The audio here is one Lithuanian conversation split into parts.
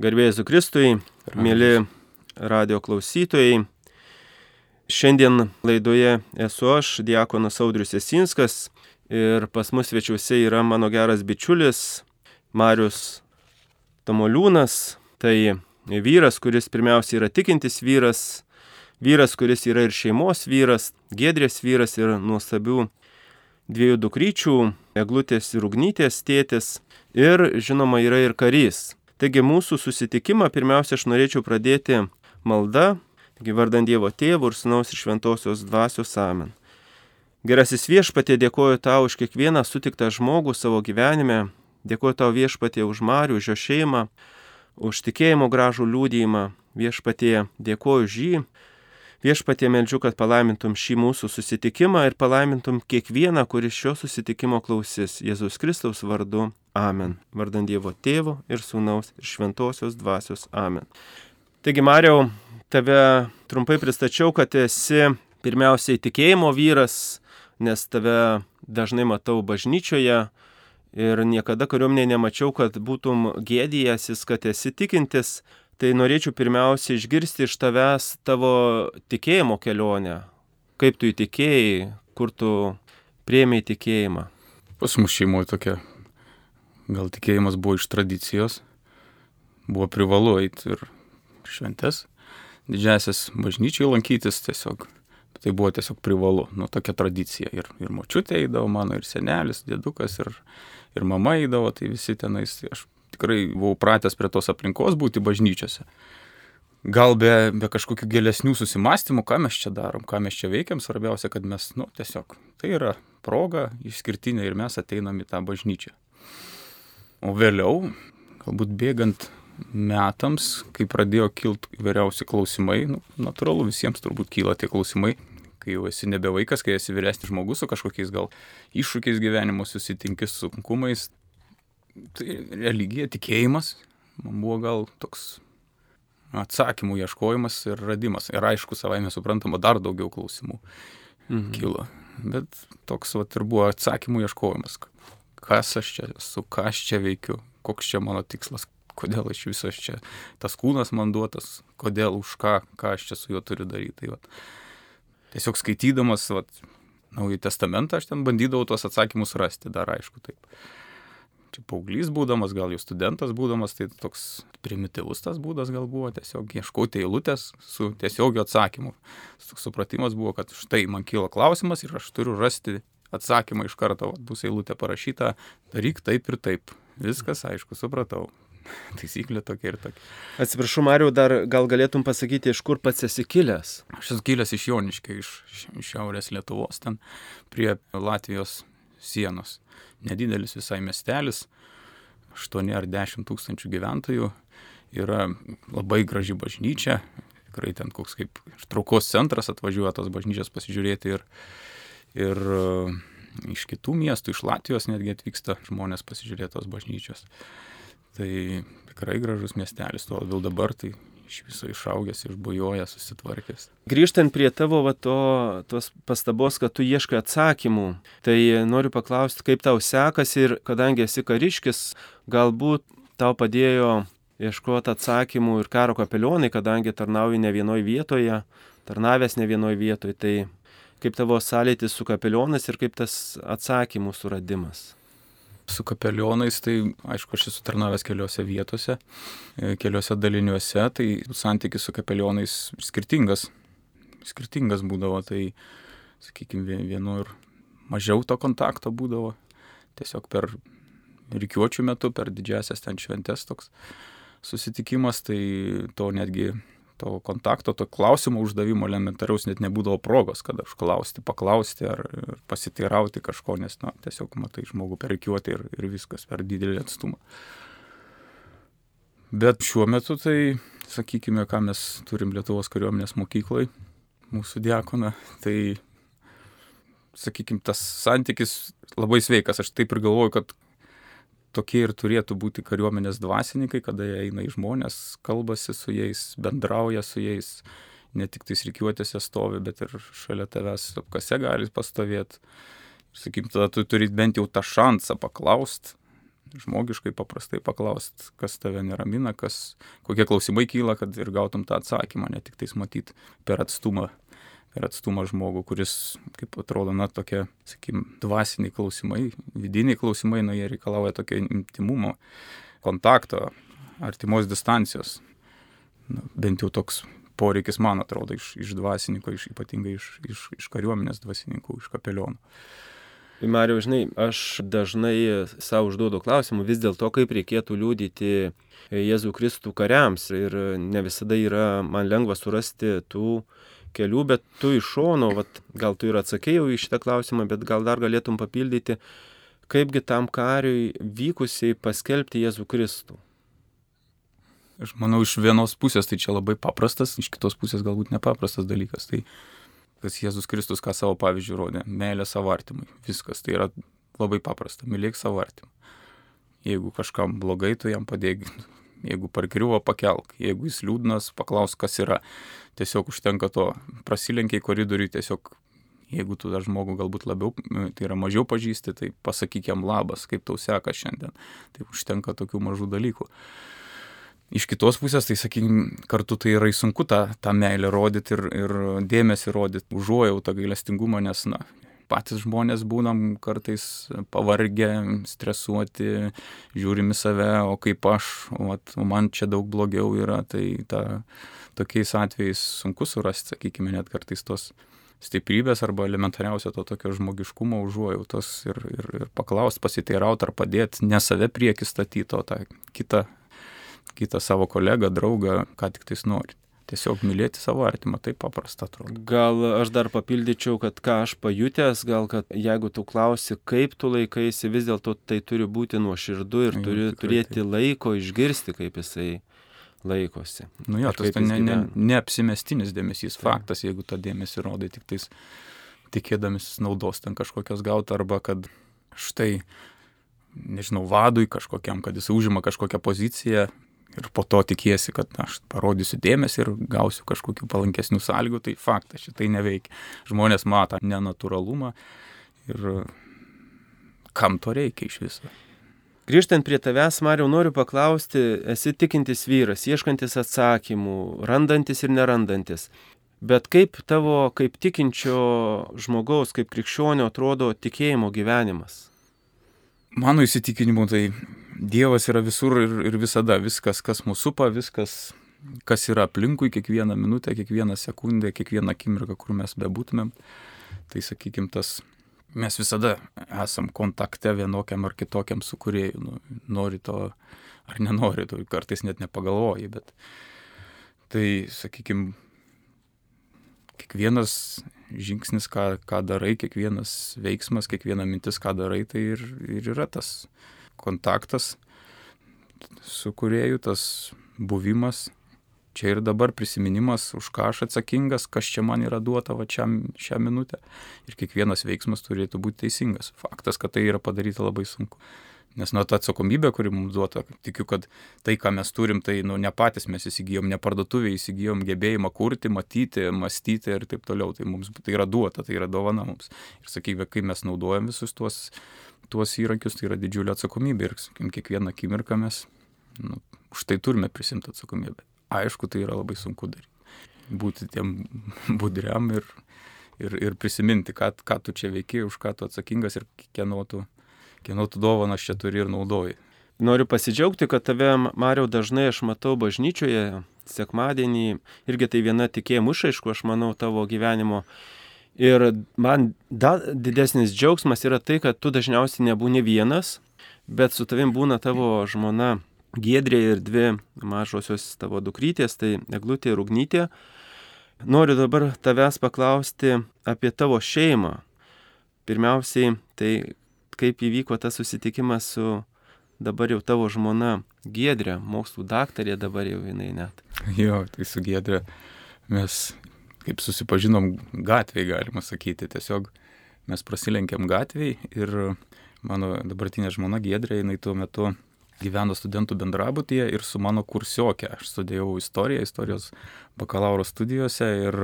Garbėjai Kristui, mėly radio klausytojai. Šiandien laidoje esu aš, Diekonas Audrius Esinskas ir pas mus svečiuose yra mano geras bičiulis Marius Tamoliūnas. Tai vyras, kuris pirmiausia yra tikintis vyras, vyras, kuris yra ir šeimos vyras, gedrės vyras ir nuostabių dviejų dukryčių, eglutės ir ugnytės tėtis ir žinoma yra ir karys. Taigi mūsų susitikimą pirmiausia aš norėčiau pradėti malda, taigi vardant Dievo tėvų ir sunaus ir šventosios dvasios amen. Gerasis viešpatė dėkoju tau už kiekvieną sutiktą žmogų savo gyvenime, dėkoju tau viešpatė už Marių, už jo šeimą, už tikėjimo gražų liūdėjimą, viešpatė dėkoju už jį, Viešpatie meldžiu, kad palaimintum šį mūsų susitikimą ir palaimintum kiekvieną, kuris šio susitikimo klausys Jėzus Kristaus vardu. Amen. Vardant Dievo Tėvo ir Sūnaus ir Šventosios Dvasios. Amen. Taigi, Mariau, tave trumpai pristačiau, kad esi pirmiausiai tikėjimo vyras, nes tave dažnai matau bažnyčioje ir niekada kariuomenėje nemačiau, kad būtum gėdijęsis, kad esi tikintis, tai norėčiau pirmiausia išgirsti iš tavęs tavo tikėjimo kelionę. Kaip tu įtikėjai, kur tu priemiai tikėjimą. Pas mus šeimoje tokia, gal tikėjimas buvo iš tradicijos, buvo privalu eiti ir šventes, didžiasias bažnyčiai lankytis tiesiog. Tai buvo tiesiog privalu, nu tokia tradicija. Ir, ir močiutė eidavo mano, ir senelis, dėdukas, ir, ir mama eidavo, tai visi tenais, aš tikrai buvau pratęs prie tos aplinkos būti bažnyčiose. Gal be, be kažkokių gilesnių susimastymų, ką mes čia darom, ką mes čia veikiam, svarbiausia, kad mes, nu, tiesiog, tai yra proga išskirtinė ir mes ateinam į tą bažnyčią. O vėliau, galbūt bėgant metams, kai pradėjo kilti įvairiausi klausimai, nu, natūralu visiems turbūt kyla tie klausimai, kai jau esi nebe vaikas, kai esi vyresnis žmogus su kažkokiais gal iššūkiais gyvenimo susitinki su sunkumais, tai religija, tikėjimas, man buvo gal toks atsakymų ieškojimas ir radimas. Ir aišku, savai mes suprantama, dar daugiau klausimų mhm. kilo. Bet toks vat, ir buvo atsakymų ieškojimas. Kas aš čia esu, ką aš čia veikiu, koks čia mano tikslas, kodėl aš visas čia, tas kūnas man duotas, kodėl už ką, ką aš čia su juo turiu daryti. Tai, vat, tiesiog skaitydamas vat, Naująjį testamentą aš ten bandydavau tuos atsakymus rasti, dar aišku taip paauglys būdamas, gal jau studentas būdamas, tai toks primityvus tas būdas gal buvo tiesiog ieškoti eilutės su tiesiogiu atsakymu. Toks supratimas buvo, kad štai man kyla klausimas ir aš turiu rasti atsakymą iš karto, vat, bus eilutė parašyta, daryk taip ir taip. Viskas, aišku, supratau. Taisyklė tokia ir tokia. Atsiprašau, Mariu, dar gal galėtum pasakyti, iš kur pats esi kilęs? Aš esu kilęs iš Joniškio, iš, iš Šiaurės Lietuvos, ten prie Latvijos sienos nedidelis visai miestelis, 8 ar 10 tūkstančių gyventojų, yra labai graži bažnyčia, tikrai ten koks kaip traukos centras atvažiuoja tos bažnyčios pasižiūrėti ir, ir uh, iš kitų miestų, iš Latvijos netgi atvyksta žmonės pasižiūrėti tos bažnyčios. Tai tikrai gražus miestelis, tuo labiau dabar tai iš viso išaugęs, išbujojęs, susitvarkęs. Grįžtant prie tavo va, to, tos pastabos, kad tu ieškai atsakymų, tai noriu paklausti, kaip tau sekasi ir kadangi esi kariškis, galbūt tau padėjo ieškoti atsakymų ir karo kapelionai, kadangi tarnauji ne vienoje vietoje, tarnavęs ne vienoje vietoje, tai kaip tavo sąlytis su kapelionais ir kaip tas atsakymų suradimas. Su kapelionais, tai aišku, aš esu tarnavęs keliose vietose, e, keliose daliniuose, tai santykis su kapelionais skirtingas. Skirtingas būdavo, tai, sakykime, vienu ir mažiau to kontakto būdavo. Tiesiog per rykiuočių metu, per didžiasias ten šventes toks susitikimas, tai to netgi to kontakto, to klausimo uždavimo elementariaus net nebūdavo progos, kad užklausti, paklausti ar pasiteirauti kažko, nes, na, tiesiog matai žmogų perikiuoti ir, ir viskas per didelį atstumą. Bet šiuo metu tai, sakykime, ką mes turim Lietuvos kariuomenės mokyklai, mūsų diakoną, tai, sakykime, tas santykis labai sveikas. Aš taip ir galvoju, kad tokie ir turėtų būti kariuomenės dvasininkai, kada jie eina į žmonės, kalbasi su jais, bendrauja su jais, ne tik tais reikiuotėse stovi, bet ir šalia tavęs apkase gali pastovėti. Sakykim, tada tu turi bent jau tą šansą paklausti, žmogiškai paprastai paklausti, kas tave neramina, kas, kokie klausimai kyla, kad ir gautum tą atsakymą, ne tik tais matyti per atstumą, per atstumą žmogų, kuris, kaip atrodo, na, tokie, sakykim, dvasiniai klausimai, vidiniai klausimai, na, jie reikalauja tokio intimumo, kontakto, artimos distancijos. Na, bent jau toks poreikis, man atrodo, iš, iš dvasininko, iš, ypatingai iš, iš, iš kariuomenės dvasininkų, iš kapelionų. Mariau, žinai, aš dažnai savo užduodu klausimų vis dėlto, kaip reikėtų liūdyti Jėzų Kristų kariams. Ir ne visada yra man lengva surasti tų kelių, bet tu iš šono, vat, gal tu ir atsakėjau į šitą klausimą, bet gal dar galėtum papildyti, kaipgi tam kariui vykusiai paskelbti Jėzų Kristų. Aš manau, iš vienos pusės tai čia labai paprastas, iš kitos pusės galbūt nepaprastas dalykas. Tai kas Jėzus Kristus ką savo pavyzdžių rodė - meilė savo artimui. Viskas tai yra labai paprasta. Mylėk savo artimą. Jeigu kažkam blogai, tu jam padėk. Jeigu parkriuvo, pakelk. Jeigu jis liūdnas, paklaus, kas yra. Tiesiog užtenka to. Prasilenkiai koridoriui, tiesiog jeigu tu dar žmogų galbūt labiau, tai yra mažiau pažįsti, tai pasakyk jam labas, kaip tau seka šiandien. Tai užtenka tokių mažų dalykų. Iš kitos pusės, tai sakykim, kartu tai yra sunku tą, tą meilę rodyti ir, ir dėmesį rodyti, užuojautą gailestingumą, nes, na, patys žmonės būnam kartais pavargę, stresuoti, žiūrimi save, o kaip aš, o, o man čia daug blogiau yra, tai ta, tokiais atvejais sunku surasti, sakykime, net kartais tos stiprybės arba elementariausio to tokio žmogiškumo užuojautos ir, ir, ir paklausti, pasiteirauti ar padėti, ne save prieki statyti, o tą kitą kitą savo kolegą, draugą, ką tik tais nori. Tiesiog mylėti savo artimą, tai paprasta atrodo. Gal aš dar papildyčiau, kad ką aš pajutęs, gal kad jeigu tu klausi, kaip tu laikaisi, vis dėlto tai turi būti nuoširdu ir turi Jau, turėti taip. laiko išgirsti, kaip jisai laikosi. Nu jo, tas tai ne, ne, neapsimestinis dėmesys, tai. faktas, jeigu tą dėmesį rodai tik tais tikėdamis naudos ten kažkokios gauti arba kad štai, nežinau, vadui kažkokiam, kad jis užima kažkokią poziciją, ir po to tikiesi, kad na, aš parodysiu dėmesį ir gausiu kažkokių palankesnių sąlygų, tai faktas šitai neveikia. Žmonės mato nenaturalumą ir kam to reikia iš viso. Grįžtant prie tavęs, Mariau, noriu paklausti, esi tikintis vyras, ieškantis atsakymų, randantis ir nerandantis. Bet kaip tavo, kaip tikinčio žmogaus, kaip krikščionio atrodo tikėjimo gyvenimas? Mano įsitikinimu tai Dievas yra visur ir, ir visada. Viskas, kas mūsų supa, viskas, kas yra aplinkui, kiekvieną minutę, kiekvieną sekundę, kiekvieną akimirką, kur mes bebūtumėm. Tai sakykime, tas mes visada esam kontakte vienokiam ar kitokiam su kurieju. Nu, nori to ar nenori, to kartais net nepagalvoji, bet tai, sakykime, kiekvienas žingsnis, ką, ką darai, kiekvienas veiksmas, kiekviena mintis, ką darai, tai ir, ir yra tas kontaktas su kurėju, tas buvimas, čia ir dabar prisiminimas, už ką aš atsakingas, kas čia man yra duota va čia, šią minutę. Ir kiekvienas veiksmas turėtų būti teisingas. Faktas, kad tai yra padaryta labai sunku. Nes nuo ta atsakomybė, kuri mums duota, tikiu, kad tai, ką mes turim, tai nu, ne patys mes įsigijom, ne parduotuvėje įsigijom gebėjimą kurti, matyti, mąstyti ir taip toliau. Tai mums tai yra duota, tai yra dovana mums. Ir sakykime, kai mes naudojam visus tuos tuos įrankius, tai yra didžiulė atsakomybė ir sakykim, kiekvieną akimirką mes nu, už tai turime prisimti atsakomybę. Aišku, tai yra labai sunku daryti. Būti tiem budriam ir, ir, ir prisiminti, ką, ką tu čia veiki, už ką tu atsakingas ir kieno tu, kieno tu dovanas čia turi ir naudoji. Noriu pasidžiaugti, kad tave, Mariau, dažnai aš matau bažnyčioje, sekmadienį, irgi tai viena tikėjimų išaišku, aš manau, tavo gyvenimo Ir man dar didesnis džiaugsmas yra tai, kad tu dažniausiai nebūni vienas, bet su tavim būna tavo žmona Giedrė ir dvi mažosios tavo dukrytės, tai Eglutė ir Ugnytė. Noriu dabar tavęs paklausti apie tavo šeimą. Pirmiausiai, tai kaip įvyko tas susitikimas su dabar jau tavo žmona Giedrė, mokslų daktarė dabar jau jinai net. Jo, tai su Giedrė mes kaip susipažinom gatvėje, galima sakyti. Tiesiog mes prasilenkėm gatvėje ir mano dabartinė žmona Gedrė, jinai tuo metu gyveno studentų bendrabutyje ir su mano kursiokė. Aš studijavau istoriją, istorijos bakalauro studijose ir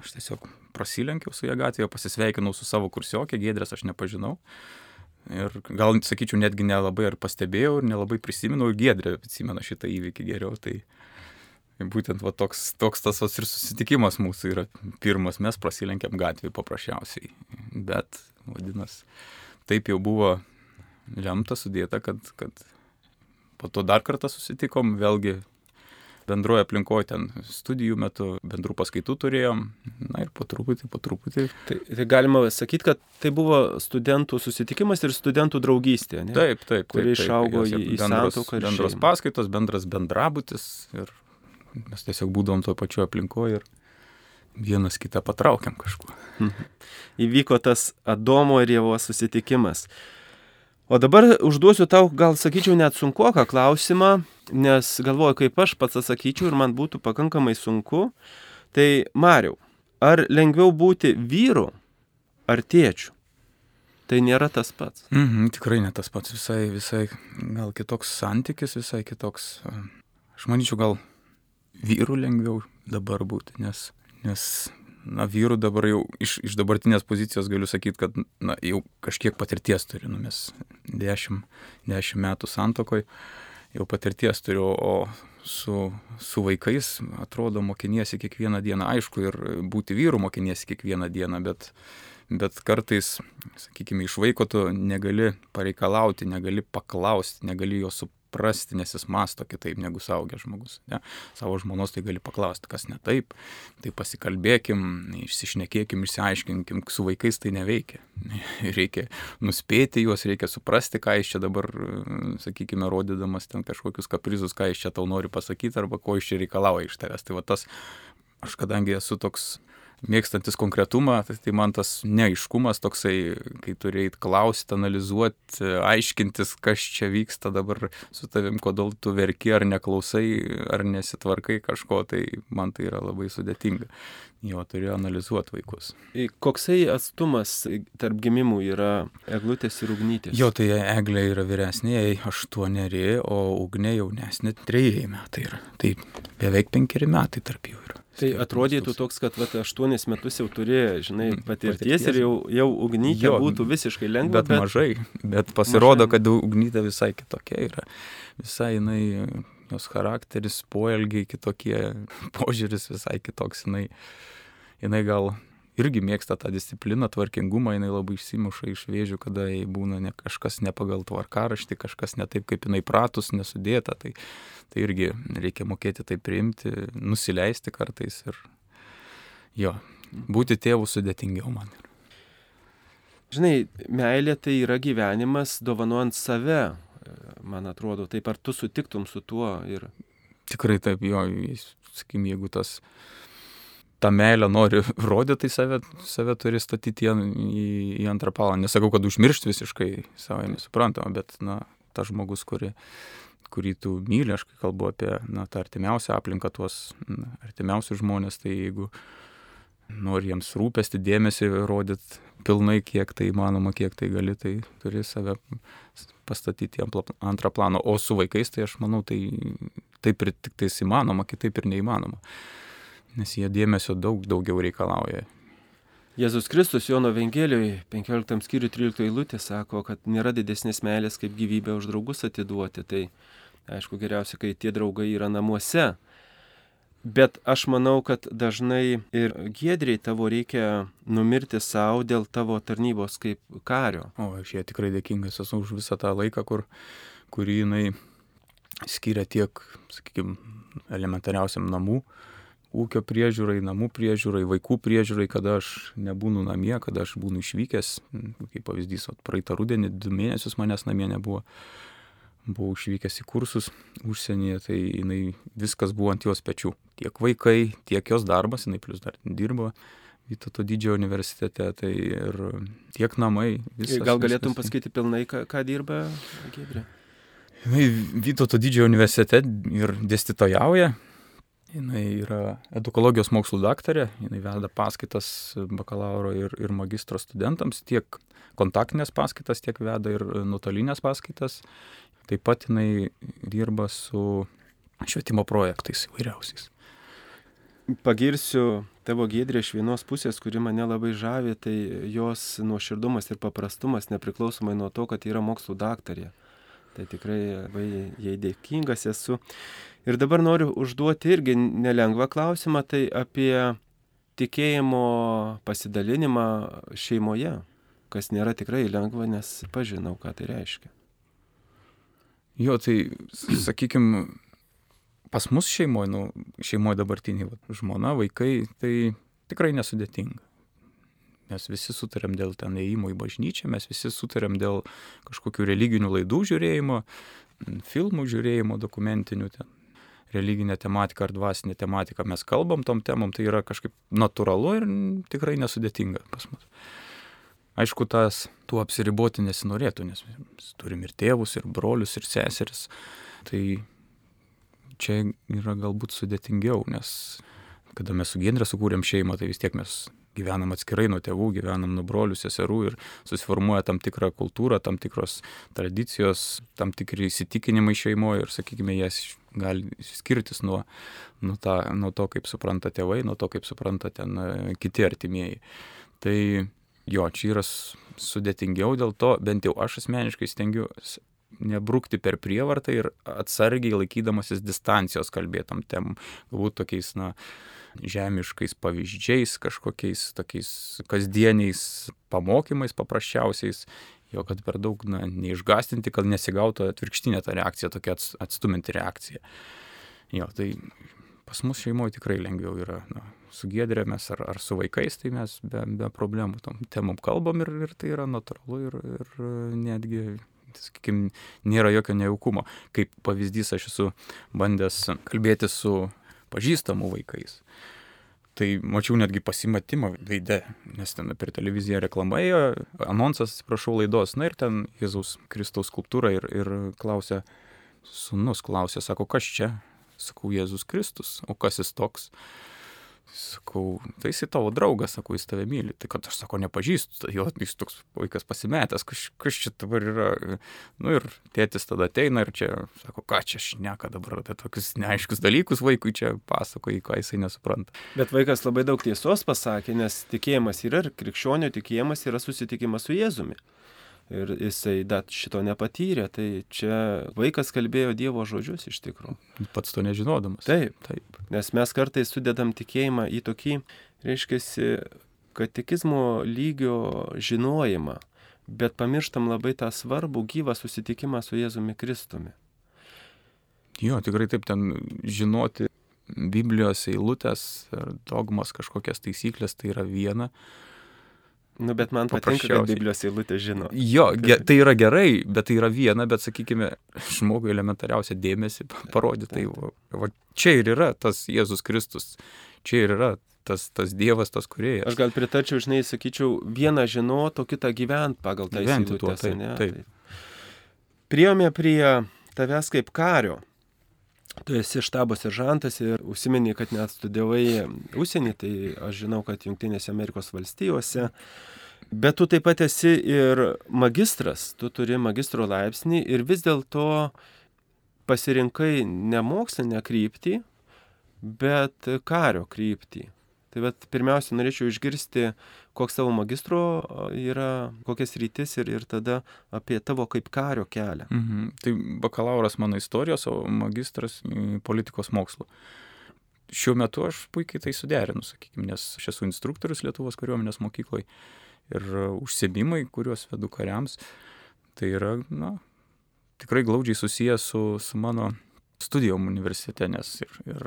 aš tiesiog prasilenkiau su ją gatvėje, pasisveikinau su savo kursiokė, Gedrės aš nepažinau. Ir gal, sakyčiau, netgi nelabai ar pastebėjau ir nelabai prisimenu, ir Gedrė atsimena šitą įvykį geriau. Tai būtent va, toks, toks tas ir susitikimas mūsų yra pirmas, mes prasilenkiam gatvį paprasčiausiai. Bet, vadinasi, taip jau buvo lemta, sudėta, kad, kad po to dar kartą susitikom, vėlgi bendroje aplinkoje ten studijų metu, bendrų paskaitų turėjom, na ir po truputį, po truputį. Tai, tai galima sakyti, kad tai buvo studentų susitikimas ir studentų draugystė, ne? Taip, taip. Kuri išaugo į, į santuoką ir bendros šeimą. paskaitos, bendras bendrabutis ir mes tiesiog būdom to pačiu aplinkoje ir vienas kitą patraukiam kažkuo. Mhm. Įvyko tas Adomo ir Jėvo susitikimas. O dabar užduosiu tau, gal sakyčiau, net sunkuoką klausimą, nes galvoju, kaip aš pats atsakyčiau ir man būtų pakankamai sunku. Tai Mariau, ar lengviau būti vyru ar tėčiu? Tai nėra tas pats. Mhm, tikrai ne tas pats, visai, visai gal kitoks santykis, visai kitoks. Aš manyčiau, gal vyrų lengviau dabar būti, nes, nes na, vyrų dabar jau iš, iš dabartinės pozicijos galiu sakyti, kad na, jau kažkiek patirties turiu, nu, mes dešimt, dešimt metų santokoj, jau patirties turiu, o su, su vaikais atrodo mokiniesi kiekvieną dieną, aišku, ir būti vyru mokiniesi kiekvieną dieną, bet, bet kartais, sakykime, iš vaiko tu negali pareikalauti, negali paklausti, negali jo suprasti suprasti, nes jis masto kitaip negu saugęs žmogus. Ne? Savo žmonos tai gali paklausti, kas ne taip, tai pasikalbėkim, išsišnekėkim, išsiaiškinkim, su vaikais tai neveikia. Reikia nuspėti juos, reikia suprasti, ką iš čia dabar, sakykime, rodydamas ten kažkokius kaprizus, ką iš čia tau nori pasakyti arba ko iš čia reikalauja iš tavęs. Tai va tas, aš kadangi esu toks mėgstantis konkretumą, tai, tai man tas neaiškumas toksai, kai turi eiti klausti, analizuoti, aiškintis, kas čia vyksta dabar su tavim, kodėl tu verki ar neklausai, ar nesitvarkai kažko, tai man tai yra labai sudėtinga. Jo, turiu analizuoti vaikus. Koksai atstumas tarp gimimų yra eglutės ir ugnytės? Jo, tai eglė yra vyresnė, aštuoneri, o ugnė jaunesnė, trejai metai yra. Tai beveik penkeri metai tarp jų yra. Tai atrodytų toks, kad vat, aštuonis metus jau turi, žinai, mm, patirties, patirties. ir jau, jau ugnytė jo, būtų visiškai lengva. Bet, bet mažai, bet pasirodo, mažai. kad ugnytė visai kitokia yra. Visai jinai, jos charakteris, poelgiai kitokie, požiūris visai kitoks, jinai, jinai gal irgi mėgsta tą discipliną, tvarkingumą, jinai labai išsimuša iš vėžių, kada jai būna ne, kažkas ne pagal tvarkaraštį, kažkas ne taip, kaip jinai pratus, nesudėta. Tai, tai irgi reikia mokėti tai priimti, nusileisti kartais ir jo, būti tėvų sudėtingiau man. Žinai, meilė tai yra gyvenimas dovanojant save, man atrodo, taip ar tu sutiktum su tuo ir... Tikrai taip, jo, sakykim, jeigu tas tą meilę nori rodyti, tai save, save turi statyti į, į, į antrą palą. Nesakau, kad užmiršti visiškai savo nesuprantama, bet, na, tas žmogus, kuri, kurį tu myli, aš kalbu apie, na, tą artimiausią aplinką, tuos na, artimiausius žmonės, tai jeigu nori jiems rūpesti, dėmesį rodyti pilnai, kiek tai įmanoma, kiek tai gali, tai turi save pastatyti ant antrą planą. O su vaikais, tai aš manau, tai taip ir tik tais įmanoma, kitaip ir neįmanoma nes jie dėmesio daug daugiau reikalauja. Jėzus Kristus Jono Evangelijoje 15 skyriui 13 eilutė sako, kad nėra didesnės meilės kaip gyvybę už draugus atiduoti. Tai aišku geriausia, kai tie draugai yra namuose. Bet aš manau, kad dažnai ir gėdriai tavo reikia numirti savo dėl tavo tarnybos kaip kario. O aš jie tikrai dėkingas esu už visą tą laiką, kur, kurį jinai skiria tiek, sakykime, elementariausiam namų ūkio priežiūrai, namų priežiūrai, vaikų priežiūrai, kada aš nebūnu namie, kada aš būnu išvykęs, kaip pavyzdys, praeitą rudenį du mėnesius manęs namie nebuvo, buvau išvykęs į kursus užsienyje, tai jinai viskas buvo ant jos pečių. Tiek vaikai, tiek jos darbas, jinai plus dar dirbo. Vytauto didžiojo universitete, tai ir tiek namai. Visas, Gal galėtum viskas... pasakyti pilnai, ką, ką dirba Gedrė? Vytauto didžiojo universitete ir dėstytojauja, jinai yra edukologijos mokslų daktarė, jinai veda paskaitas bakalauro ir, ir magistro studentams, tiek kontaktinės paskaitas, tiek veda ir nuotolinės paskaitas. Taip pat jinai dirba su švietimo projektais įvairiausiais. Pagirsiu tavo gėdrė iš vienos pusės, kuri mane labai žavi, tai jos nuoširdumas ir paprastumas nepriklausomai nuo to, kad yra mokslo daktarė. Tai tikrai labai jai dėkingas esu. Ir dabar noriu užduoti irgi nelengvą klausimą, tai apie tikėjimo pasidalinimą šeimoje, kas nėra tikrai lengva, nes pažinau, ką tai reiškia. Jo, tai, sakykime, pas mus šeimoje, nu, šeimoje dabartiniai, va, žmona, vaikai, tai tikrai nesudėtinga. Mes visi sutarėm dėl ten įėjimo į bažnyčią, mes visi sutarėm dėl kažkokių religinių laidų žiūrėjimo, filmų žiūrėjimo, dokumentinių ten religinę tematiką ar dvasinę tematiką mes kalbam tom temom, tai yra kažkaip natūralu ir tikrai nesudėtinga pas mus. Aišku, tas tuo apsiriboti nesinorėtų, nes mes turim ir tėvus, ir brolius, ir seseris. Tai čia yra galbūt sudėtingiau, nes kada mes su Gendrė sukūrėm šeimą, tai vis tiek mes gyvenam atskirai nuo tėvų, gyvenam nuo brolių, seserų ir susiformuoja tam tikra kultūra, tam tikros tradicijos, tam tikri įsitikinimai šeimoje ir, sakykime, jas gali skirtis nuo, nuo, ta, nuo to, kaip supranta tėvai, nuo to, kaip supranta ten e, kiti artimieji. Tai jo, čia yra sudėtingiau, dėl to bent jau aš asmeniškai stengiuosi nebrukti per prievartą ir atsargiai laikydamasis distancijos kalbėtam tem, galbūt tokiais, na, žemiškais pavyzdžiais, kažkokiais tokiais kasdieniais pamokymais paprasčiausiais, jo kad per daug na, neišgastinti, kad nesigautų atvirkštinė ta reakcija, tokia atstuminti reakcija. Jo, tai pas mus šeimoje tikrai lengviau yra. Na, su gėdrėmis ar, ar su vaikais, tai mes be, be problemų tom temom kalbam ir, ir tai yra natūralu ir, ir netgi, sakykime, nėra jokio nejaukumo. Kaip pavyzdys aš esu bandęs kalbėti su pažįstamų vaikais. Tai mačiau netgi pasimatimą veide, nes ten per televiziją reklama ėjo, anonsas, atsiprašau, laidos, na ir ten Jėzaus Kristaus skulptūra ir, ir klausė, sunus klausė, sako, kas čia? Sakau, Jėzus Kristus, o kas jis toks? Sakau, tai jis tavo draugas, sakau, jis tave myli. Tai kad aš, sako, nepažįstu, tai jo, jis toks vaikas pasimetęs, kas, kas čia dabar yra. Nu ir tėtis tada ateina ir čia, sako, ką čia šneka dabar apie tokius neaiškus dalykus vaikui čia pasakoja, ką jisai nesupranta. Bet vaikas labai daug tiesos pasakė, nes tikėjimas yra ir krikščionio tikėjimas yra susitikimas su Jėzumi ir jisai dar šito nepatyrė, tai čia vaikas kalbėjo Dievo žodžius iš tikrųjų. Pats to nežinodamas. Taip, taip. Nes mes kartais sudedam tikėjimą į tokį, reiškia, katekizmo lygio žinojimą, bet pamirštam labai tą svarbų gyvą susitikimą su Jėzumi Kristumi. Jo, tikrai taip ten žinoti Biblijos eilutės dogmas kažkokias taisyklės tai yra viena, Nu, bet man patinka, kad Biblijos eilutė žino. Jo, ge, tai yra gerai, bet tai yra viena, bet sakykime, žmogui elementariausia dėmesį parodyti. Tai va, va, čia ir yra tas Jėzus Kristus, čia ir yra tas, tas Dievas, tas kuriejas. Aš gal pritarčiau, žinai, sakyčiau, vieną žinot, o kitą gyvent pagal tą ne? taip. taip. Priejome prie tavęs kaip kario. Tu esi štabo seržantas ir užsimeni, kad net studijavai užsienį, tai aš žinau, kad Junktinėse Amerikos valstijose. Bet tu taip pat esi ir magistras, tu turi magistro laipsnį ir vis dėlto pasirinkai ne mokslinę kryptį, bet kario kryptį. Tai bet pirmiausia, norėčiau išgirsti, koks tavo magistro yra, kokias rytis ir, ir tada apie tavo kaip kario kelią. Mhm. Tai bakalauras mano istorijos, o magistras politikos mokslo. Šiuo metu aš puikiai tai suderinu, sakykime, nes aš esu instruktorius Lietuvos kariuomenės mokykloje ir užsiemimai, kuriuos vedu kariams, tai yra, na, tikrai glaudžiai susijęs su, su mano studijom universitete, nes ir, ir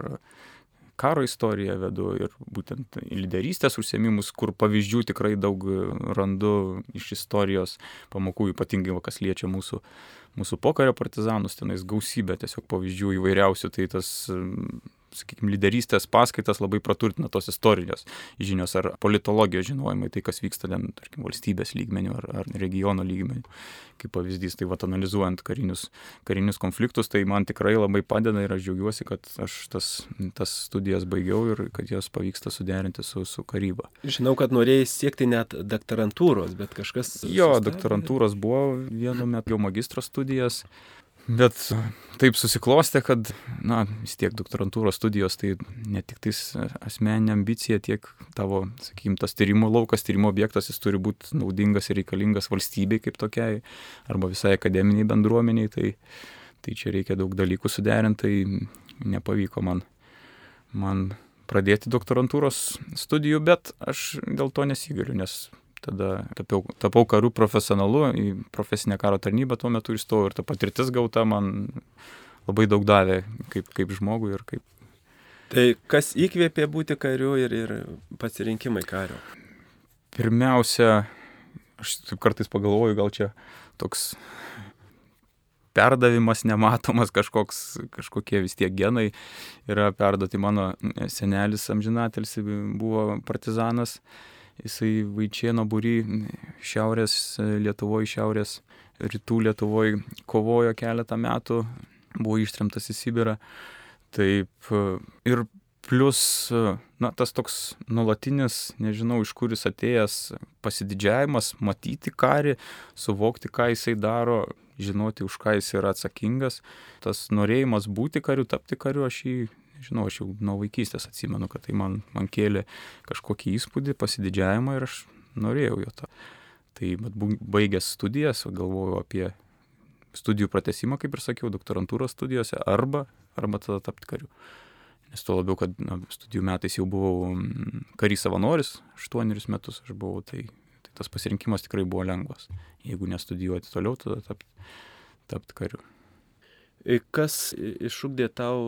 karo istoriją vedu ir būtent lyderystės užsiemimus, kur pavyzdžių tikrai daug randu iš istorijos pamokų, ypatingai kas liečia mūsų, mūsų pokario partizanus, tenais gausybė tiesiog pavyzdžių įvairiausių, tai tas sakykime, lyderystės paskaitas labai praturtina tos istorijos žinios ar politologijos žinojimai, tai kas vyksta ten, tarkim, valstybės lygmenių ar, ar regiono lygmenių. Kaip pavyzdys, tai va, analizuojant karinius, karinius konfliktus, tai man tikrai labai padeda ir aš džiaugiuosi, kad aš tas, tas studijas baigiau ir kad jas pavyksta suderinti su, su karyba. Žinau, kad norėjai siekti net doktorantūros, bet kažkas... Jo, sustabė. doktorantūros buvo vienu metu jau magistro studijas Bet taip susiklostė, kad, na, vis tiek doktorantūros studijos tai ne tik tais asmeninė ambicija, tiek tavo, sakykime, tas tyrimo laukas, tyrimo objektas, jis turi būti naudingas ir reikalingas valstybei kaip tokiai, arba visai akademiniai bendruomeniai, tai, tai čia reikia daug dalykų suderinti, tai nepavyko man, man pradėti doktorantūros studijų, bet aš dėl to nesigaliu, nes tada tapiau, tapau karų profesionalu, į profesinę karo tarnybą tuo metu įstojau ir ta patirtis gauta man labai daug davė kaip, kaip žmogui ir kaip. Tai kas įkvėpė būti kariu ir, ir pasirinkimai kario? Pirmiausia, aš kartais pagalvoju, gal čia toks perdavimas nematomas kažkoks, kažkokie vis tiek genai yra perduoti. Mano senelis amžinatelis buvo partizanas jisai Vaičieno būry šiaurės Lietuvoje, šiaurės rytų Lietuvoje kovojo keletą metų, buvo ištremtas į Sibirą. Taip ir plus, na, tas toks nulatinis, nežinau iš kur jis atėjęs, pasididžiavimas, matyti karį, suvokti, ką jisai daro, žinoti, už ką jis yra atsakingas, tas norėjimas būti kariu, tapti kariu, aš jį žinau, aš jau nuo vaikystės atsimenu, kad tai man, man kėlė kažkokį įspūdį, pasididžiavimą ir aš norėjau jo to. Tai baigęs studijas, galvojau apie studijų pratesimą, kaip ir sakiau, doktorantūros studijose, arba, arba tada tapti kariu. Nes tuo labiau, kad na, studijų metais jau buvau mm, karys savanoris, aštuonerius metus aš buvau, tai, tai tas pasirinkimas tikrai buvo lengvas. Jeigu nestudijuoti toliau, tada tapti tapt kariu. Kas išugdė tau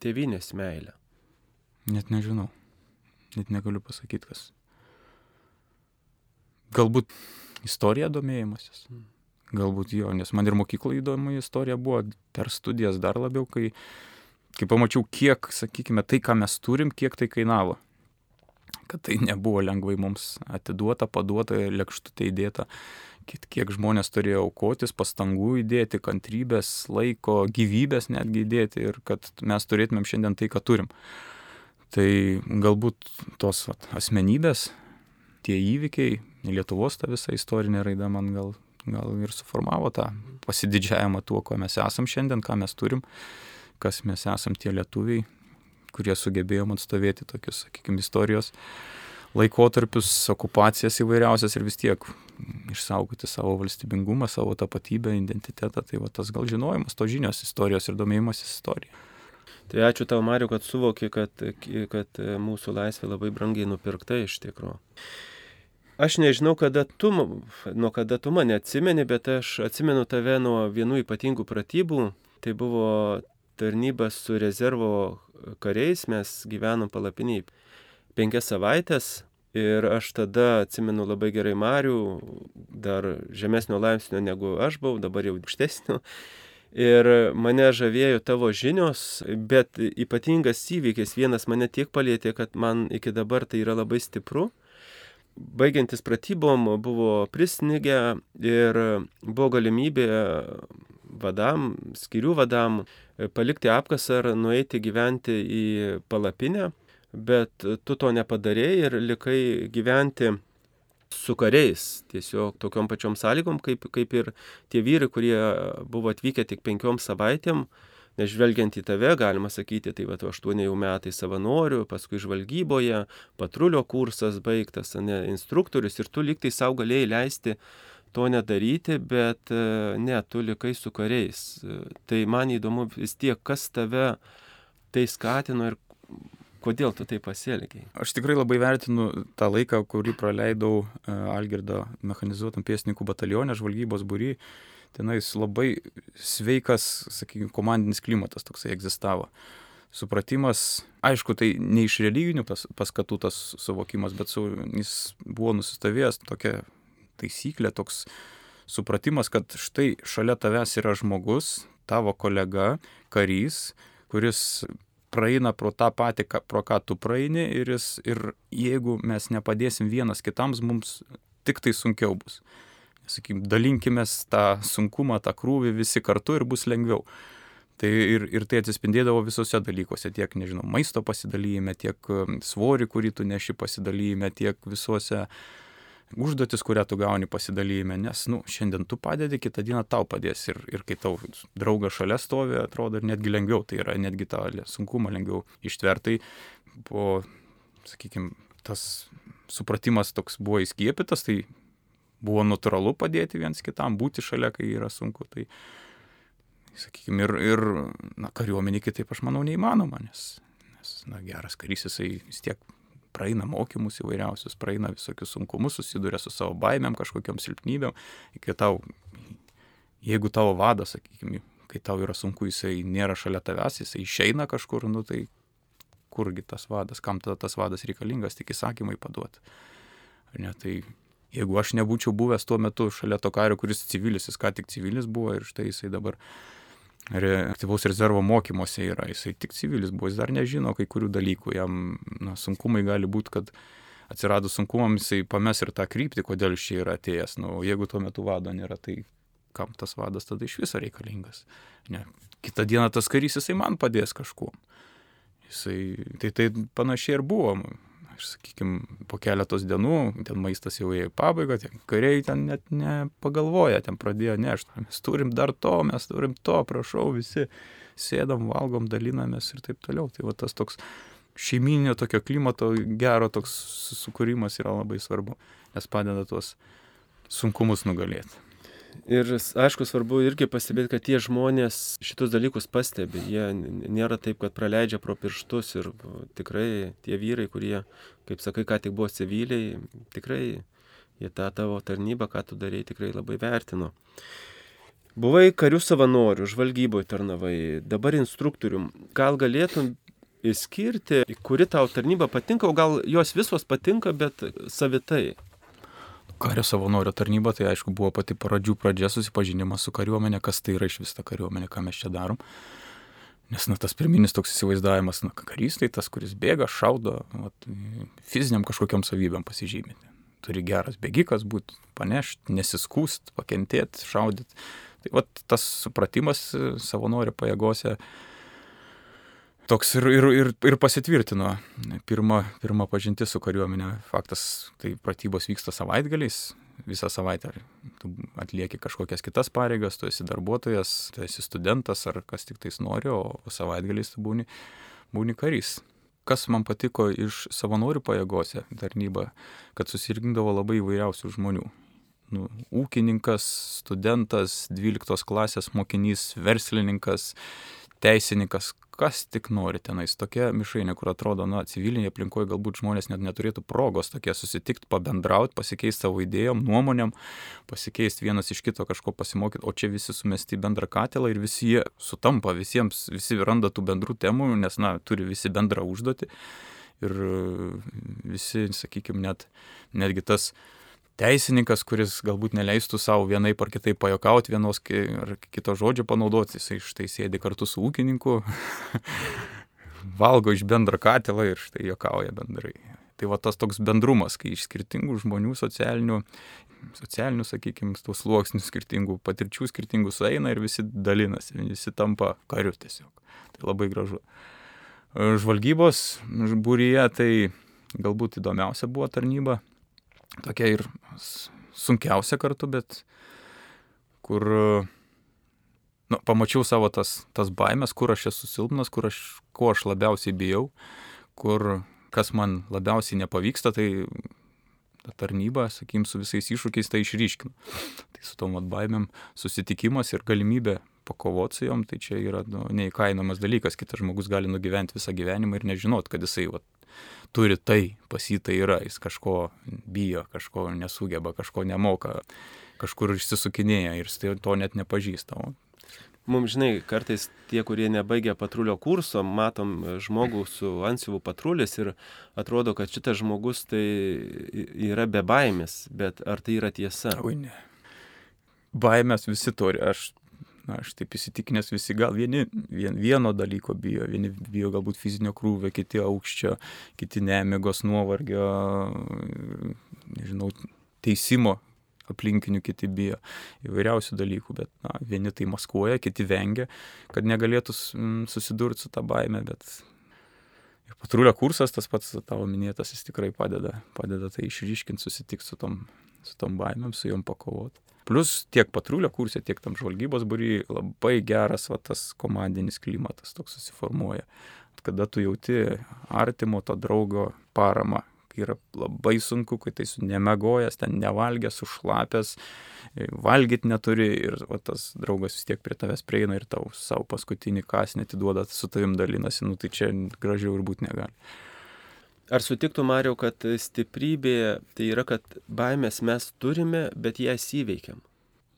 tėvynės meilę? Net nežinau. Net negaliu pasakyti, kas. Galbūt istorija domėjimasis. Hmm. Galbūt jo, nes man ir mokykloje įdomu istorija buvo per studijas dar labiau, kai, kai pamačiau, kiek, sakykime, tai, ką mes turim, kiek tai kainavo. Kad tai nebuvo lengvai mums atiduota, paduota, lėkštutė įdėta kiek žmonės turėjo aukotis, pastangų įdėti, kantrybės, laiko, gyvybės netgi įdėti ir kad mes turėtumėm šiandien tai, ką turim. Tai galbūt tos vat, asmenybės, tie įvykiai, Lietuvos ta visa istorinė raida man gal, gal ir suformavo tą pasididžiavimą tuo, ko mes esam šiandien, ką mes turim, kas mes esam tie lietuviai, kurie sugebėjom atstovėti tokius, sakykime, istorijos laikotarpius, okupacijas įvairiausias ir vis tiek išsaugoti savo valstybingumą, savo tapatybę, identitetą. Tai va tas gal žinojimas, to žinios istorijos ir domėjimasis istorija. Tai ačiū tau, Mariu, kad suvoki, kad, kad mūsų laisvė labai brangiai nupirkta iš tikrųjų. Aš nežinau, kada tu, nuo kada tu mane atsimeni, bet aš atsimenu tave nuo vienų ypatingų pratybų. Tai buvo tarnybas su rezervo kariais, mes gyvenom palapiniai penkias savaitės ir aš tada atsimenu labai gerai Marių, dar žemesnio laipsnio negu aš buvau, dabar jau aukštesnio. Ir mane žavėjo tavo žinios, bet ypatingas įvykis vienas mane tiek palėtė, kad man iki dabar tai yra labai stipru. Baigiantis pratybom buvo prisnigę ir buvo galimybė vadam, skirių vadam palikti apkasą ar nueiti gyventi į palapinę bet tu to nepadarėjai ir likai gyventi su kariais, tiesiog tokiom pačiom sąlygom, kaip, kaip ir tie vyrai, kurie buvo atvykę tik penkiom savaitėm, nežvelgiant į tave, galima sakyti, tai va, aštuoni jau metai savanorių, paskui žvalgyboje, patrulio kursas baigtas, ne, instruktorius ir tu liktai savo galėjai leisti to nedaryti, bet ne, tu likai su kariais. Tai man įdomu vis tiek, kas tave tai skatino ir Kodėl tu tai pasielgiai? Aš tikrai labai vertinu tą laiką, kurį praleidau e, Algirdo mechanizuotam pėsninkų batalionė, žvalgybos būry. Tenais labai sveikas, sakykime, komandinis klimatas toksai egzistavo. Supratimas, aišku, tai ne iš religinių pas, paskatų tas suvokimas, bet su, jis buvo nusistovėjęs tokia taisyklė, toks supratimas, kad štai šalia tavęs yra žmogus, tavo kolega, karys, kuris praeina pro tą patį, pro ką tu praeini ir, jis, ir jeigu mes nepadėsim vienas kitams, mums tik tai sunkiau bus. Sakykim, dalinkime tą sunkumą, tą krūvį visi kartu ir bus lengviau. Tai ir, ir tai atsispindėdavo visose dalykuose, tiek, nežinau, maisto pasidalyme, tiek um, svorį, kurį tu neši pasidalyme, tiek visuose užduotis, kurią tu gauni pasidalyme, nes, nu, šiandien tu padedi, kitą dieną tau padės ir, ir kai tau draugas šalia stovi, atrodo ir netgi lengviau, tai yra netgi tą sunkumą lengviau ištvertai po, sakykime, tas supratimas toks buvo įskiepytas, tai buvo natūralu padėti viens kitam, būti šalia, kai yra sunku. Tai, sakykime, ir, ir na, kariuomenė kitaip, aš manau, neįmanoma, nes, nes na, geras karys jisai vis tiek praeina mokymus įvairiausius, praeina visokius sunkumus, susiduria su savo baimėm, kažkokiam silpnybėm, kai tau, jeigu tavo vadas, sakykime, kai tau yra sunku, jisai nėra šalia tavęs, jisai išeina kažkur, nu tai kurgi tas vadas, kam tada tas vadas reikalingas, tik įsakymai paduoti. Ar ne, tai jeigu aš nebūčiau buvęs tuo metu šalia to kario, kuris civilis, jis ką tik civilis buvo ir štai jisai dabar aktyvaus rezervo mokymuose yra, jisai tik civilis buvo, jis dar nežino kai kurių dalykų, jam na, sunkumai gali būti, kad atsiradus sunkumams jisai pames ir tą kryptį, kodėl iš čia yra atėjęs. Nu, jeigu tuo metu vado nėra, tai kam tas vadas tada iš viso reikalingas. Ne. Kitą dieną tas karys jisai man padės kažkuo. Jisai, tai tai panašiai ir buvo aš sakykime, po keletos dienų, ten maistas jau ėjo į pabaigą, ten kariai ten net nepagalvoja, ten pradėjo nešti, mes turim dar to, mes turim to, prašau, visi sėdam, valgom, dalinamės ir taip toliau. Tai va tas toks šeiminio tokio klimato gero toks sukūrimas yra labai svarbu, nes padeda tuos sunkumus nugalėti. Ir aišku, svarbu irgi pastebėti, kad tie žmonės šitus dalykus pastebi. Jie nėra taip, kad praleidžia pro pirštus ir tikrai tie vyrai, kurie, kaip sakai, ką tik buvo civiliai, tikrai jie tą tavo tarnybą, ką tu darėjai, tikrai labai vertino. Buvai karių savanorių, žvalgyboje tarnavai, dabar instruktorium. Gal galėtum įskirti, kuri tau tarnyba patinka, o gal jos visos patinka, bet savitai? kario savanorio tarnyba, tai aišku buvo pati pradžių pradžia susipažinimas su kariuomenė, kas tai yra iš vis ta kariuomenė, ką mes čia darom. Nes na, tas pirminis toks įsivaizdavimas, na, karys tai tas, kuris bėga, šaudo, vat, fiziniam kažkokiam savybėm pasižymėti. Turi geras bėgikas būti, panešti, nesiskūst, pakentėti, šaudyti. Tai vat, tas supratimas savanorio pajėgose toks ir, ir, ir, ir pasitvirtino. Pirma, pirma pažintis su kariuomenė. Faktas, tai pratybos vyksta savaitgaliais, visą savaitę. Tu atlieki kažkokias kitas pareigas, tu esi darbuotojas, tu esi studentas ar kas tik tais nori, o savaitgaliais tu būni, būni karys. Kas man patiko iš savanorių pajėgose tarnyba, kad susirinkdavo labai įvairiausių žmonių. Nu, ūkininkas, studentas, 12 klasės mokinys, verslininkas, teisininkas, kas tik nori tenais. Tokia mišrainė, kur atrodo, na, civilinėje aplinkoje galbūt žmonės net neturėtų progos tokie susitikti, pabendrauti, pasikeisti savo idėjom, nuomonėm, pasikeisti vienas iš kito kažko pasimokyti, o čia visi sumesti į bendrą katilą ir visi jie sutampa, visiems, visi randa tų bendrų temų, nes, na, turi visi bendrą užduotį. Ir visi, sakykime, net, netgi tas teisininkas, kuris galbūt neleistų savo vienaip ar kitaip pajokauti vienos ar kito žodžio panaudoti, jisai štai sėdi kartu su ūkininku, valgo iš bendro katilą ir štai jokauja bendrai. Tai va tas toks bendrumas, kai iš skirtingų žmonių socialinių, socialinių, sakykime, tų sluoksnių skirtingų patirčių skirtingų sueina ir visi dalinasi, visi tampa kariu tiesiog. Tai labai gražu. Žvalgybos būryje tai galbūt įdomiausia buvo tarnyba tokia ir sunkiausia kartu, bet kur nu, pamačiau savo tas, tas baimės, kur aš esu silpnas, kur aš, ko aš labiausiai bijau, kur kas man labiausiai nepavyksta, tai ta tarnyba, sakykim, su visais iššūkiais tai išryškinu. Tai su tom baimėm susitikimas ir galimybė pakovoti su jom, tai čia yra nu, neįkainomas dalykas. Kitas žmogus gali nugyventi visą gyvenimą ir nežinot, kad jisai vat, turi tai, pas jį tai yra, jis kažko bijo, kažko nesugeba, kažko nemoka, kažkur išsisukinėja ir to net nepažįsta. Mums, žinai, kartais tie, kurie nebaigia patrulio kurso, matom žmogų su ansiuvų patrulis ir atrodo, kad šitas žmogus tai yra be baimės, bet ar tai yra tiesa? Oi, ne. Baimės visi turi. Aš na, aš taip įsitikinęs, visi gal vieni vien, vieno dalyko bijo, vieni bijo galbūt fizinio krūvio, kiti aukščio, kiti nemigos nuovargio, nežinau, teisimo aplinkinių kiti bijo įvairiausių dalykų, bet na, vieni tai maskuoja, kiti vengia, kad negalėtų susidurti su tą baime, bet Ir patrulio kursas, tas pats tavo minėtas, jis tikrai padeda, padeda tai išryškinti, susitikti su tom, su tom baimėm, su jom pakovoti. Plus tiek patrulio kursė, tiek tam žvalgybos būry labai geras va, tas komandinis klimatas toks susiformuoja. Kada tu jauti artimo to draugo paramą, kai yra labai sunku, kai tai su nemegojęs, ten nevalgęs, užšlapęs, valgyti neturi ir va, tas draugas vis tiek prie tavęs prieina ir tau savo paskutinį kasnį atiduoda, su tavim dalinasi, nu tai čia gražiau ir būti negali. Ar sutiktų, Mariau, kad stiprybė tai yra, kad baimės mes turime, bet jas įveikiam?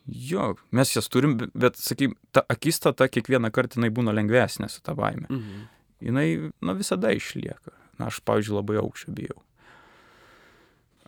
Jo, mes jas turim, bet, sakykim, ta akistata kiekvieną kartą jinai būna lengvesnė su ta baime. Mhm. Jinai, na, visada išlieka. Na, aš, pavyzdžiui, labai aukščio bijau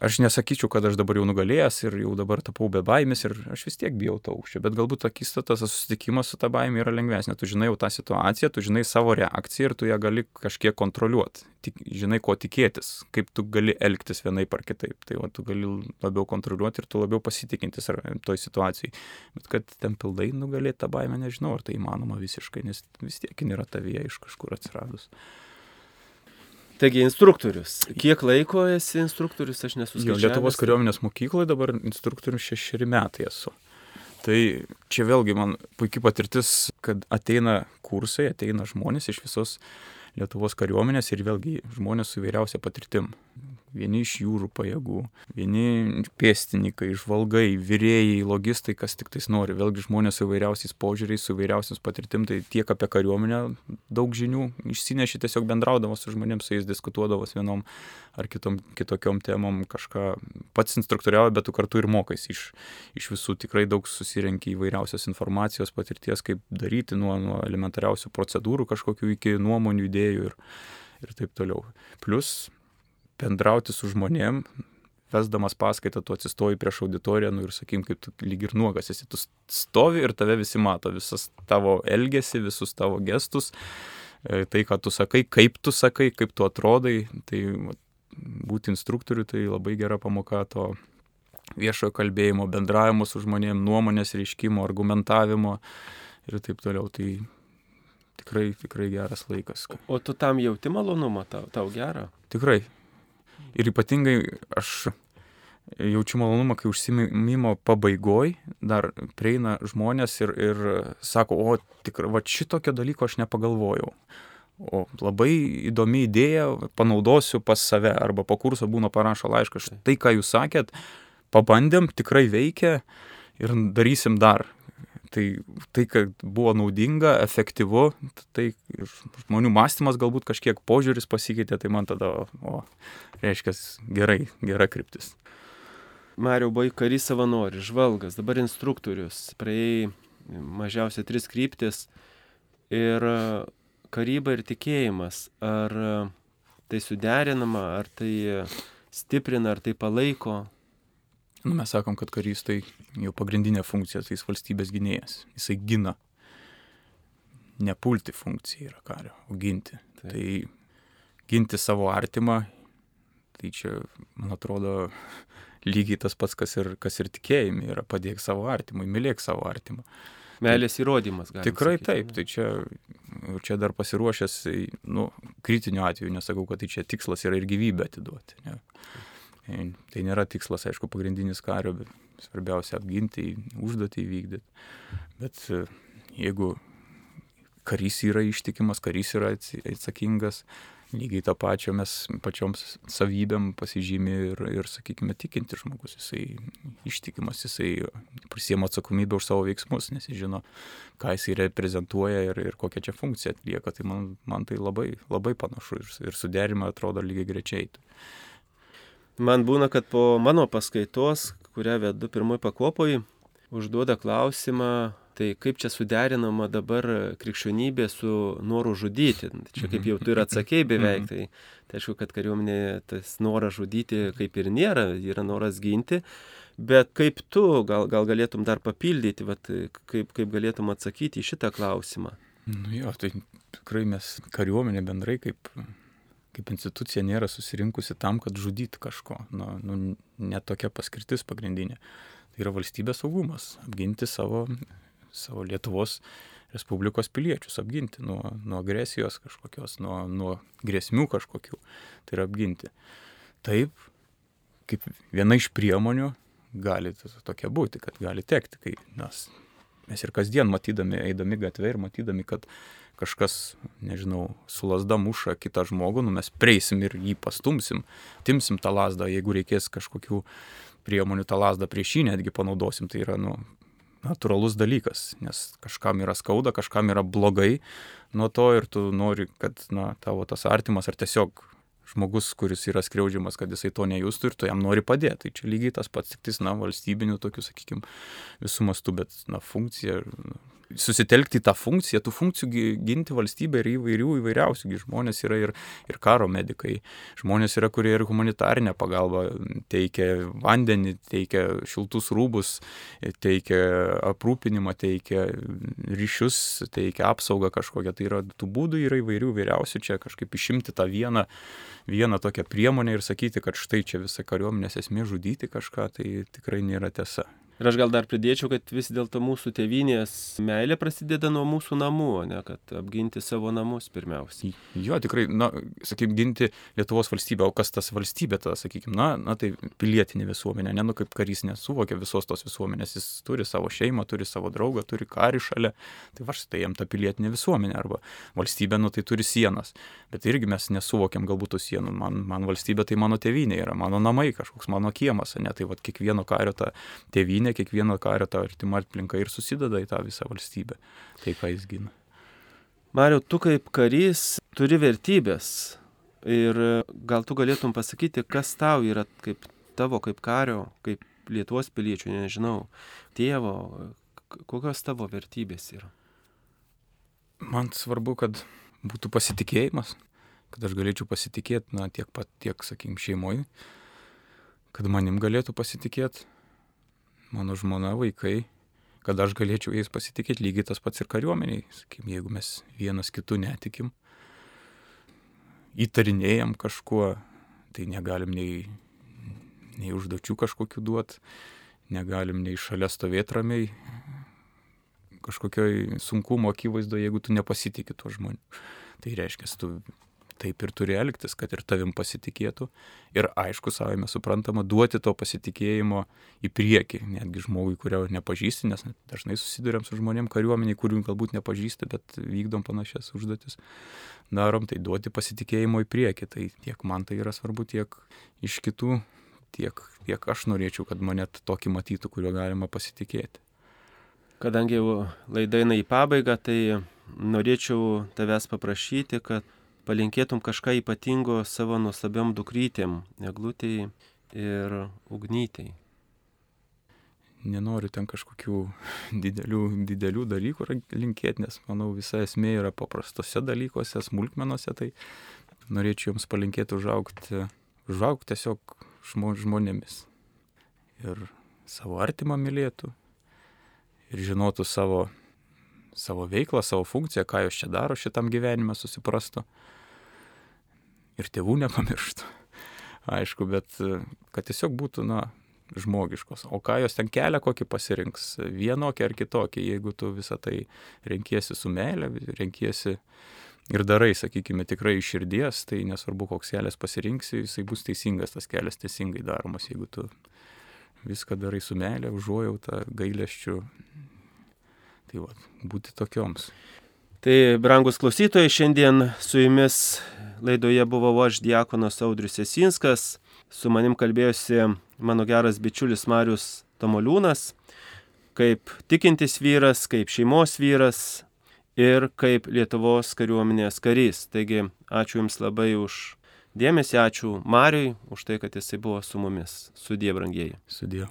aš nesakyčiau, kad aš dabar jau nugalėjęs ir jau dabar tapau be baimės ir aš vis tiek bijau to aukščio, bet galbūt akistatas, susitikimas su ta baimė yra lengvesnė. Tu žinai jau tą situaciją, tu žinai savo reakciją ir tu ją gali kažkiek kontroliuoti. Tik, žinai, ko tikėtis, kaip tu gali elgtis vienaip ar kitaip. Tai va, tu gali labiau kontroliuoti ir tu labiau pasitikintis toj situacijai. Bet kad ten pildai nugalėti tą baimę, nežinau, ar tai įmanoma visiškai, nes vis tiek nėra tavyje iš kažkur atsiradus. Taigi instruktorius. Kiek laiko esi instruktorius, aš nesuskaičiau. Lietuvos kariuomenės mokykloje dabar instruktorius šešeri metai esu. Tai čia vėlgi man puikia patirtis, kad ateina kursai, ateina žmonės iš visos Lietuvos kariuomenės ir vėlgi žmonės su įvairiausia patirtim vieni iš jūrų pajėgų, vieni pėstininkai, žvalgai, vyrėjai, logistai, kas tik tais nori. Vėlgi žmonės su įvairiausiais požiūriais, su įvairiausiais patirtim, tai tiek apie kariuomenę daug žinių išsineši tiesiog bendraudamas su žmonėms, su jais diskutuodamas vienom ar kitom, kitokiom temom, kažką pats instruktoriavo, bet tu kartu ir mokais iš, iš visų tikrai daug susirenki įvairiausios informacijos, patirties, kaip daryti nuo, nuo elementariausių procedūrų kažkokių iki nuomonių, idėjų ir, ir taip toliau. Plus bendrauti su žmonėm, vesdamas paskaitą, tu atsistoji prieš auditoriją, nu ir sakykim, kaip tu lyg ir nuogas esi, tu stovi ir tave visi mato, visas tavo elgesį, visus tavo gestus, e, tai, ką tu sakai, kaip tu sakai, kaip tu atrodai, tai būti instruktoriu tai labai gera pamoka to viešojo kalbėjimo, bendravimo su žmonėm, nuomonės reiškimo, argumentavimo ir taip toliau. Tai tikrai, tikrai geras laikas. O, o tu tam jauti malonumą, tau, tau gerą? Tikrai, Ir ypatingai aš jaučiu malonumą, kai užsimimo pabaigoj dar prieina žmonės ir, ir sako, o tikrai, va šitokio dalyko aš nepagalvojau. O labai įdomi idėja, panaudosiu pas save arba po kurso būna parašo laišką, tai ką jūs sakėt, pabandėm, tikrai veikia ir darysim dar. Tai, tai, kad buvo naudinga, efektyvu, tai žmonių mąstymas galbūt kažkiek požiūris pasikeitė, tai man tada, o, reiškia, gerai, gera kryptis. Mario buvai karys savanorius, žvalgas, dabar instruktorius, praėjai mažiausiai tris kryptis ir karyba ir tikėjimas, ar tai suderinama, ar tai stiprina, ar tai palaiko? Nu, mes sakom, kad karys tai jo pagrindinė funkcija, tai jis valstybės gynėjas. Jisai gina. Nepulti funkcija yra kario, o ginti. Taip. Tai ginti savo artimą, tai čia, man atrodo, lygiai tas pats, kas ir, kas ir tikėjimi yra padėk savo artimui, mylėk savo artimą. Meilės įrodymas, galima. Tikrai sakyti, taip, tai čia, čia dar pasiruošęs, nu, kritiniu atveju nesakau, kad tai čia tikslas yra ir gyvybę atiduoti. Ne. Tai nėra tikslas, aišku, pagrindinis kario, bet svarbiausia apginti, užduotį įvykdyti. Bet e, jeigu karys yra ištikimas, karys yra atsakingas, lygiai tą pačią mes pačioms savybėm pasižymė ir, ir sakykime, tikinti žmogus, jisai ištikimas, jisai prisiema atsakomybę už savo veiksmus, nes jis žino, ką jisai reprezentuoja ir, ir kokią čia funkciją atlieka. Tai man, man tai labai, labai panašu ir, ir suderima atrodo lygiai grečiai. Man būna, kad po mano paskaitos, kurią vedu pirmoji pakopoj, užduoda klausimą, tai kaip čia suderinama dabar krikščionybė su noru žudyti. Čia kaip jau tu ir atsakėjai beveik, mhm. tai, tai aišku, kad kariuomenė tas noras žudyti kaip ir nėra, yra noras ginti, bet kaip tu gal, gal galėtum dar papildyti, vat, kaip, kaip galėtum atsakyti į šitą klausimą. Nu jo, tai tikrai mes kariuomenė bendrai kaip kaip institucija nėra susirinkusi tam, kad žudytų kažko. Nu, nu, ne tokia paskirtis pagrindinė. Tai yra valstybės saugumas, apginti savo, savo Lietuvos Respublikos piliečius apginti nuo, nuo agresijos kažkokios, nuo, nuo grėsmių kažkokių. Tai yra apginti. Taip, kaip viena iš priemonių gali tokia būti, kad gali tekti, kai mes, mes ir kasdien matydami, eidami gatvė ir matydami, kad kažkas, nežinau, su lasda muša kitą žmogų, nu mes prieisim ir jį pastumsim, timsim tą lasdą, jeigu reikės kažkokių priemonių tą lasdą prieš jį netgi panaudosim, tai yra, nu, natūralus dalykas, nes kažkam yra skauda, kažkam yra blogai nuo to ir tu nori, kad na, tavo tas artimas ar tiesiog žmogus, kuris yra skriaudžiamas, kad jisai to nejustų ir tu jam nori padėti. Tai čia lygiai tas pats, tik tais, na, valstybinių tokių, sakykime, visų mastų, bet, na, funkcija, susitelkti į tą funkciją, tų funkcijų ginti valstybę ir įvairių įvairiausių. Žmonės yra ir, ir karo medikai, žmonės yra, kurie ir humanitarinę pagalbą teikia vandenį, teikia šiltus rūbus, teikia aprūpinimą, teikia ryšius, teikia apsaugą kažkokią. Tai yra tų būdų yra įvairių įvairiausių, čia kažkaip išimti tą vieną, vieną tokią priemonę ir sakyti, kad štai čia visa kariuomenės esmė žudyti kažką, tai tikrai nėra tiesa. Ir aš gal dar pridėčiau, kad vis dėlto mūsų tėvynės meilė prasideda nuo mūsų namų, o ne kad apginti savo namus pirmiausiai. Jo, tikrai, na, sakykim, ginti Lietuvos valstybę, o kas tas valstybė, tada, sakykim, na, na tai pilietinė visuomenė, ne, nu kaip karys nesuvokia visos tos visuomenės, jis turi savo šeimą, turi savo draugą, turi karį šalia, tai va štai jam ta pilietinė visuomenė arba valstybė, nu tai turi sienas, bet irgi mes nesuvokiam galbūt tų sienų, man, man valstybė tai mano tėvynė yra, mano namai kažkoks, mano kiemas, ne, tai va kiekvieno kario ta tėvynė ne kiekvieno kario ta artima aplinka ir susideda į tą visą valstybę, tai ką jis gina. Mariau, tu kaip karys turi vertybės ir gal tu galėtum pasakyti, kas tau yra kaip tavo, kaip kario, kaip Lietuvos piliečių, nežinau, tėvo, kokios tavo vertybės yra? Man svarbu, kad būtų pasitikėjimas, kad aš galėčiau pasitikėti, na, tiek pat, tiek, sakykim, šeimoje, kad manim galėtų pasitikėti, mano žmona, vaikai, kad aš galėčiau jais pasitikėti lygiai tas pats ir kariuomeniai. Sakykim, jeigu mes vienas kitų netikim, įtarinėjom kažkuo, tai negalim nei, nei užduočių kažkokiu duoti, negalim nei šalia stovėti ramiai kažkokioj sunkumo akivaizdo, jeigu tu nepasitikė tuo žmonių. Tai reiškia, tu taip ir turi elgtis, kad ir tavim pasitikėtų. Ir aišku, savame suprantama, duoti to pasitikėjimo į priekį, netgi žmogui, kurio nepažįsti, nes dažnai susidurėm su žmonėm kariuomeniai, kurių galbūt nepažįsti, bet vykdom panašias užduotis. Darom tai duoti pasitikėjimo į priekį. Tai tiek man tai yra svarbu, tiek iš kitų, tiek, tiek aš norėčiau, kad mane tokį matytų, kuriuo galima pasitikėti. Kadangi laida eina į pabaigą, tai norėčiau tavęs paprašyti, kad palinkėtum kažką ypatingo savo nuostabiam dukrytėm, eglutėjai ir ugnytėjai? Nenoriu ten kažkokių didelių, didelių dalykų linkėti, nes manau visa esmė yra paprastose dalykuose, smulkmenuose, tai norėčiau jums palinkėti užaukti, užaukti tiesiog žmonėmis. Ir savo artimą mylėtų, ir žinotų savo, savo veiklą, savo funkciją, ką jos čia daro šitam gyvenime, susiprastų ir tėvų nepamirštų. Aišku, bet kad tiesiog būtų, na, žmogiškos. O ką jos ten kelia, kokį pasirinks, vienokį ar kitokį, jeigu tu visą tai renkiesi su meilė, renkiesi ir darai, sakykime, tikrai iš širdies, tai nesvarbu, koks kelias pasirinksi, jisai bus teisingas, tas kelias teisingai daromas, jeigu tu viską darai su meilė, užuojauta, gailėščiu. Tai va, būti tokioms. Tai, brangus klausytojai, šiandien su jumis laidoje buvau aš, Diekonas Audrius Esinskas, su manim kalbėjosi mano geras bičiulis Marius Tomoliūnas, kaip tikintis vyras, kaip šeimos vyras ir kaip Lietuvos kariuomenės karys. Taigi, ačiū Jums labai už dėmesį, ačiū Mariui už tai, kad Jisai buvo su mumis. Sudie, brangieji. Sudie.